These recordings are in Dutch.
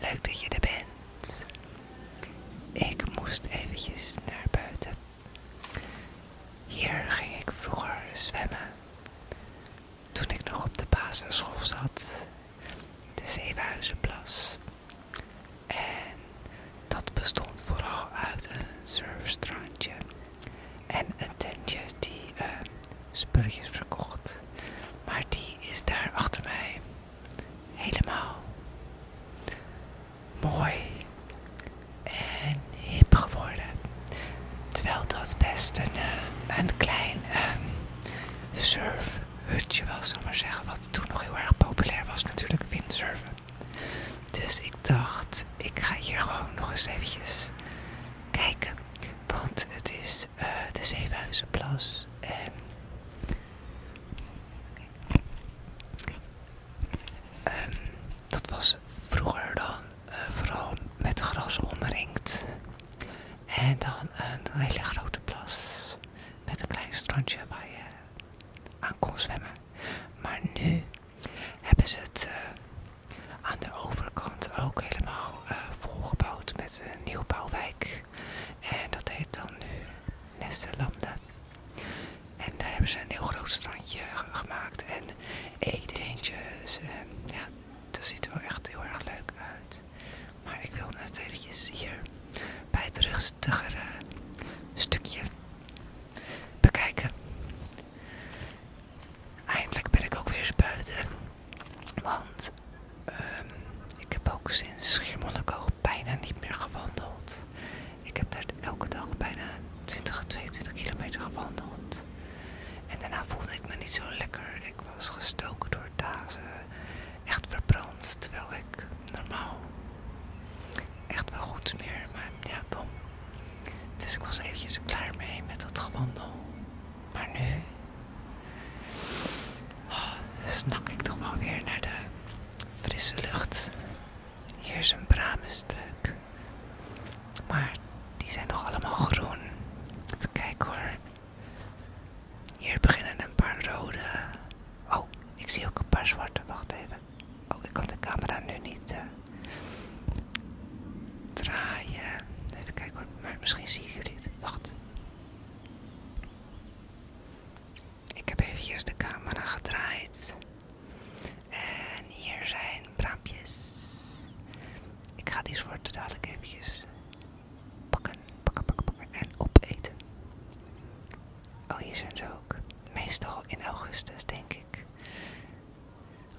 Leuk dat je er bent. Ik moest eventjes naar buiten. Hier ging ik vroeger zwemmen. Toen ik nog op de basisschool Eh, een, klein uh, surfhutje was, zal maar zeggen. Wat toen nog heel erg populair was, natuurlijk windsurfen. Dus ik dacht, ik ga hier gewoon nog eens eventjes kijken. Want het is uh, de Zevenhuizenplas en Westenlanden. En daar hebben ze een heel groot strandje gemaakt en eetentjes. En ja, dat ziet er wel echt heel erg leuk uit. Maar ik wil net eventjes hier bij het rustigere stukje hier ook. Meestal in augustus, denk ik.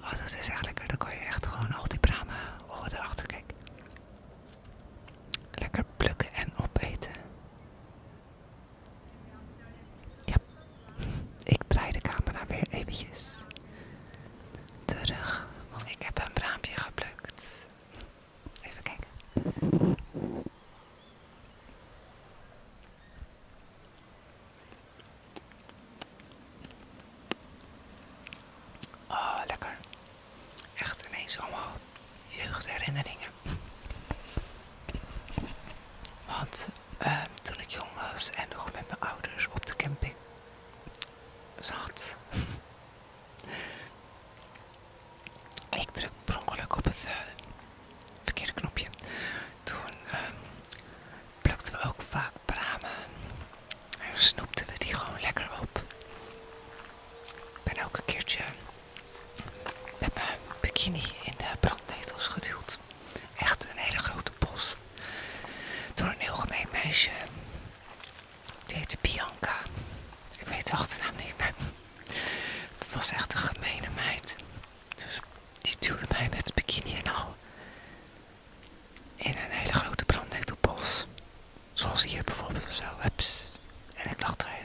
Oh, dat is echt lekker. Dan kan je echt gewoon al die bramen oh, erachter and zoals hier bijvoorbeeld of zo. Hups. En ik lag eruit.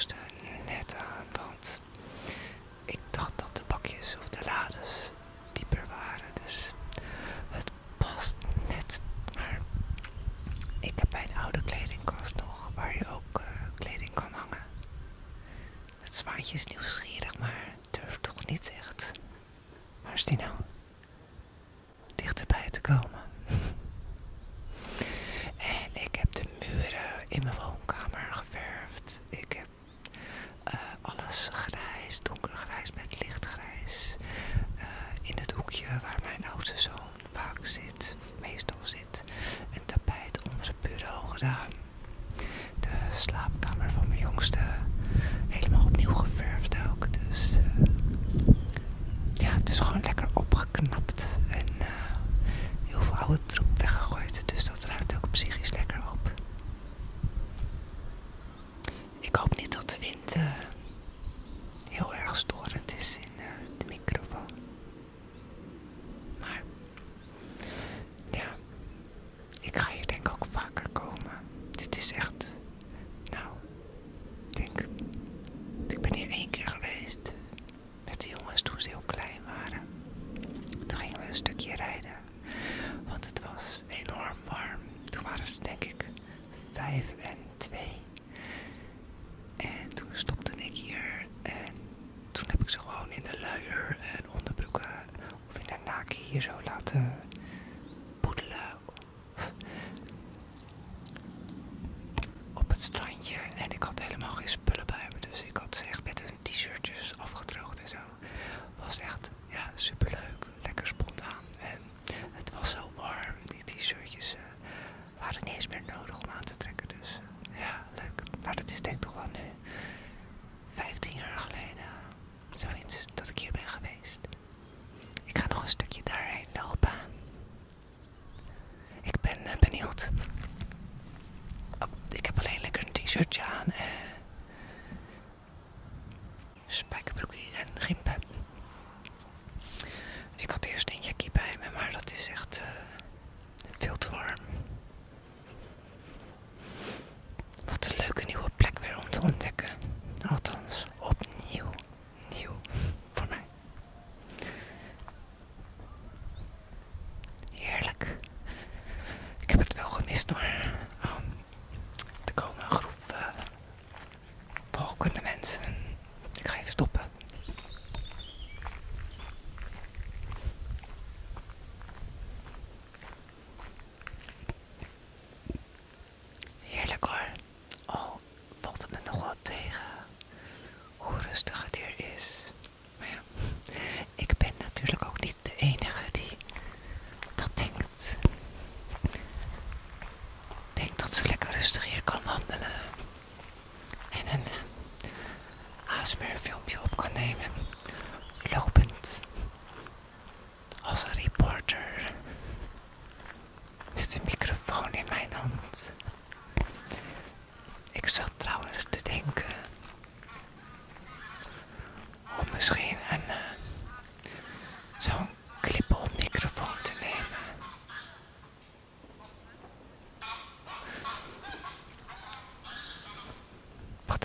Jongste net aan, want ik dacht dat de bakjes of de lades dieper waren, dus het past net. Maar ik heb mijn oude kledingkast nog waar je ook eh, kleding kan hangen. Het zwaantje is nieuwsgierig, maar durft toch niet echt. Waar is die nou? Dichterbij te komen. En ik heb de muren in mijn woonkamer geverfd. Ik heb eh, alles grijs, donkergrijs met lichtgrijs. Uh, in het hoekje waar mijn oudste zoon vaak zit, of meestal zit, een tapijt onder het bureau gedaan. De slaapkamer van mijn jongste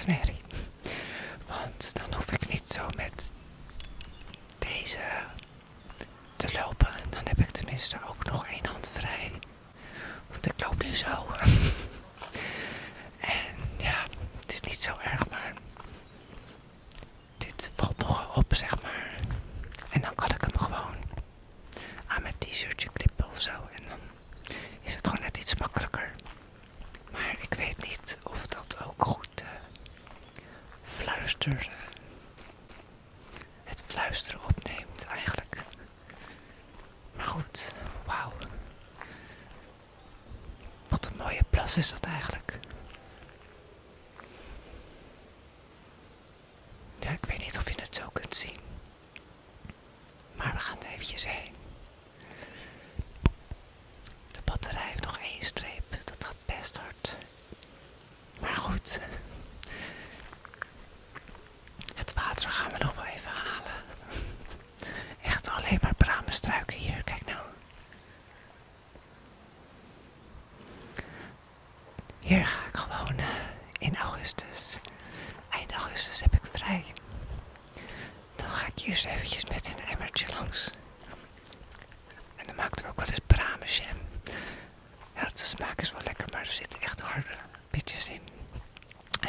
Sneri. eigenlijk.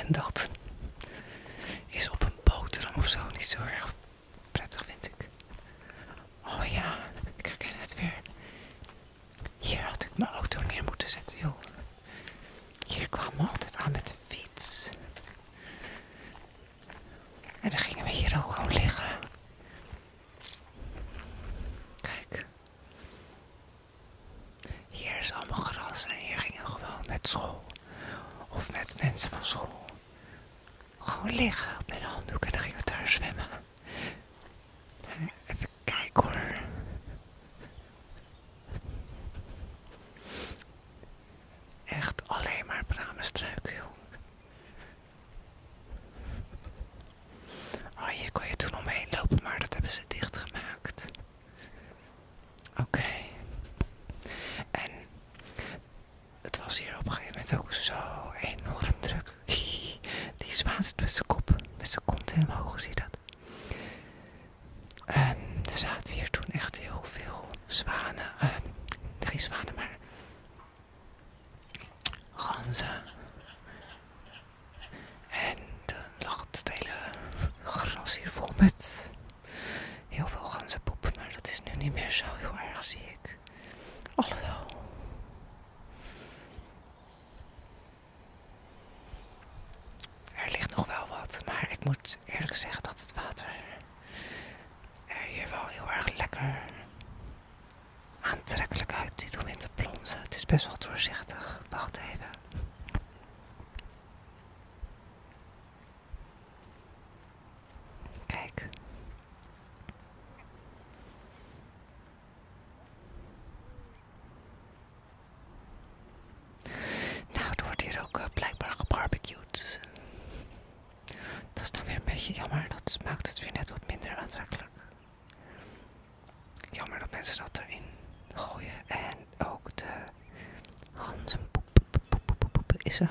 dat. alleen maar bramenstruik wil. moet eerlijk zeggen dat het water er hier wel heel erg lekker aantrekkelijk uitziet om in te plonzen. Het is best wel doorzichtig. Wacht even. is er?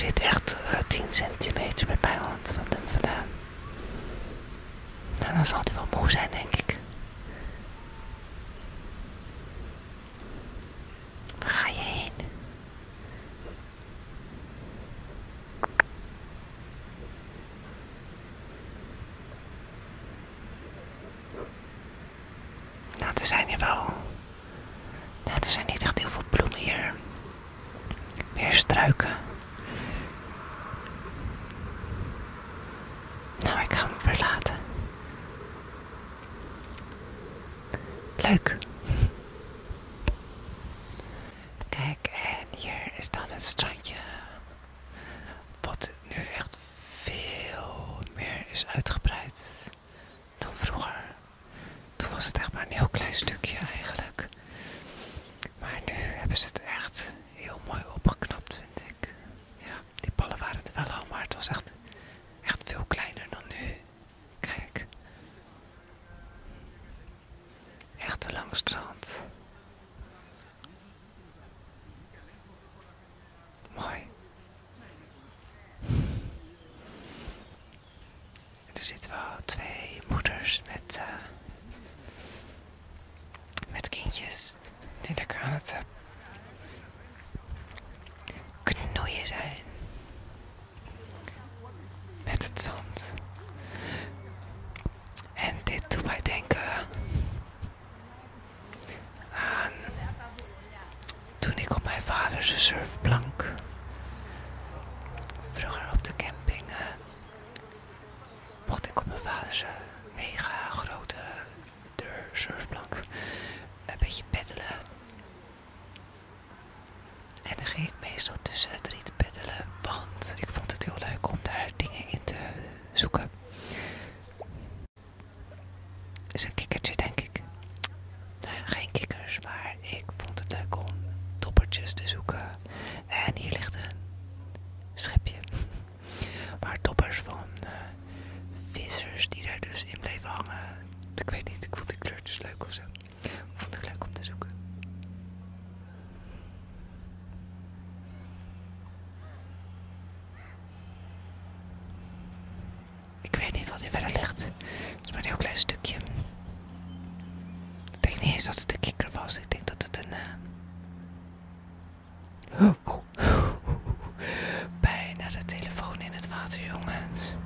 zit echt eh, 10 centimeter bij mijn hand van hem vandaan. Nou, dan zal hij wel moe zijn, denk ik. Leuk. er zitten wel twee moeders met, eh, met kindjes die lekker aan het eh, knoeien zijn. jongens.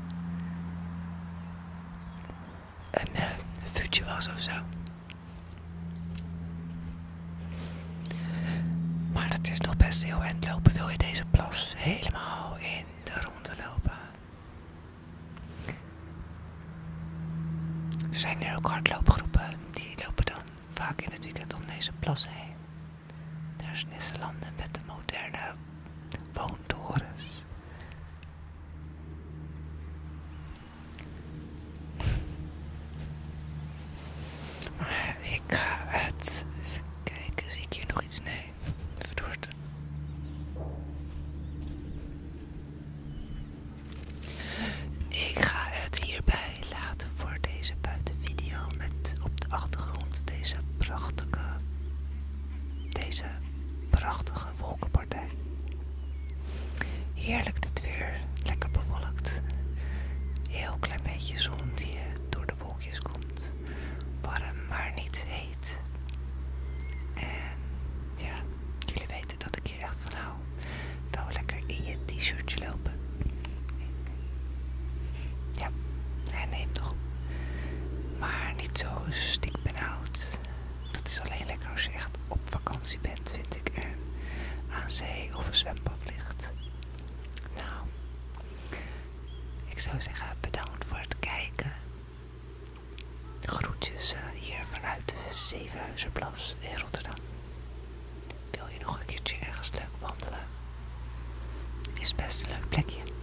Een uh, vuurtje was of zo. Maar het is nog best heel end lopen. Wil je deze plas helemaal in de ronde lopen? Er zijn hier ook hardloopgroepen. Die lopen dan vaak in het weekend om deze plas heen. Daar is Nisselanden met de zou zeggen bedankt voor het kijken. Groetjes eh, hier vanuit de Zevenhuizenplas in Rotterdam. Wil je nog een keertje ergens leuk wandelen? Is best een leuk plekje.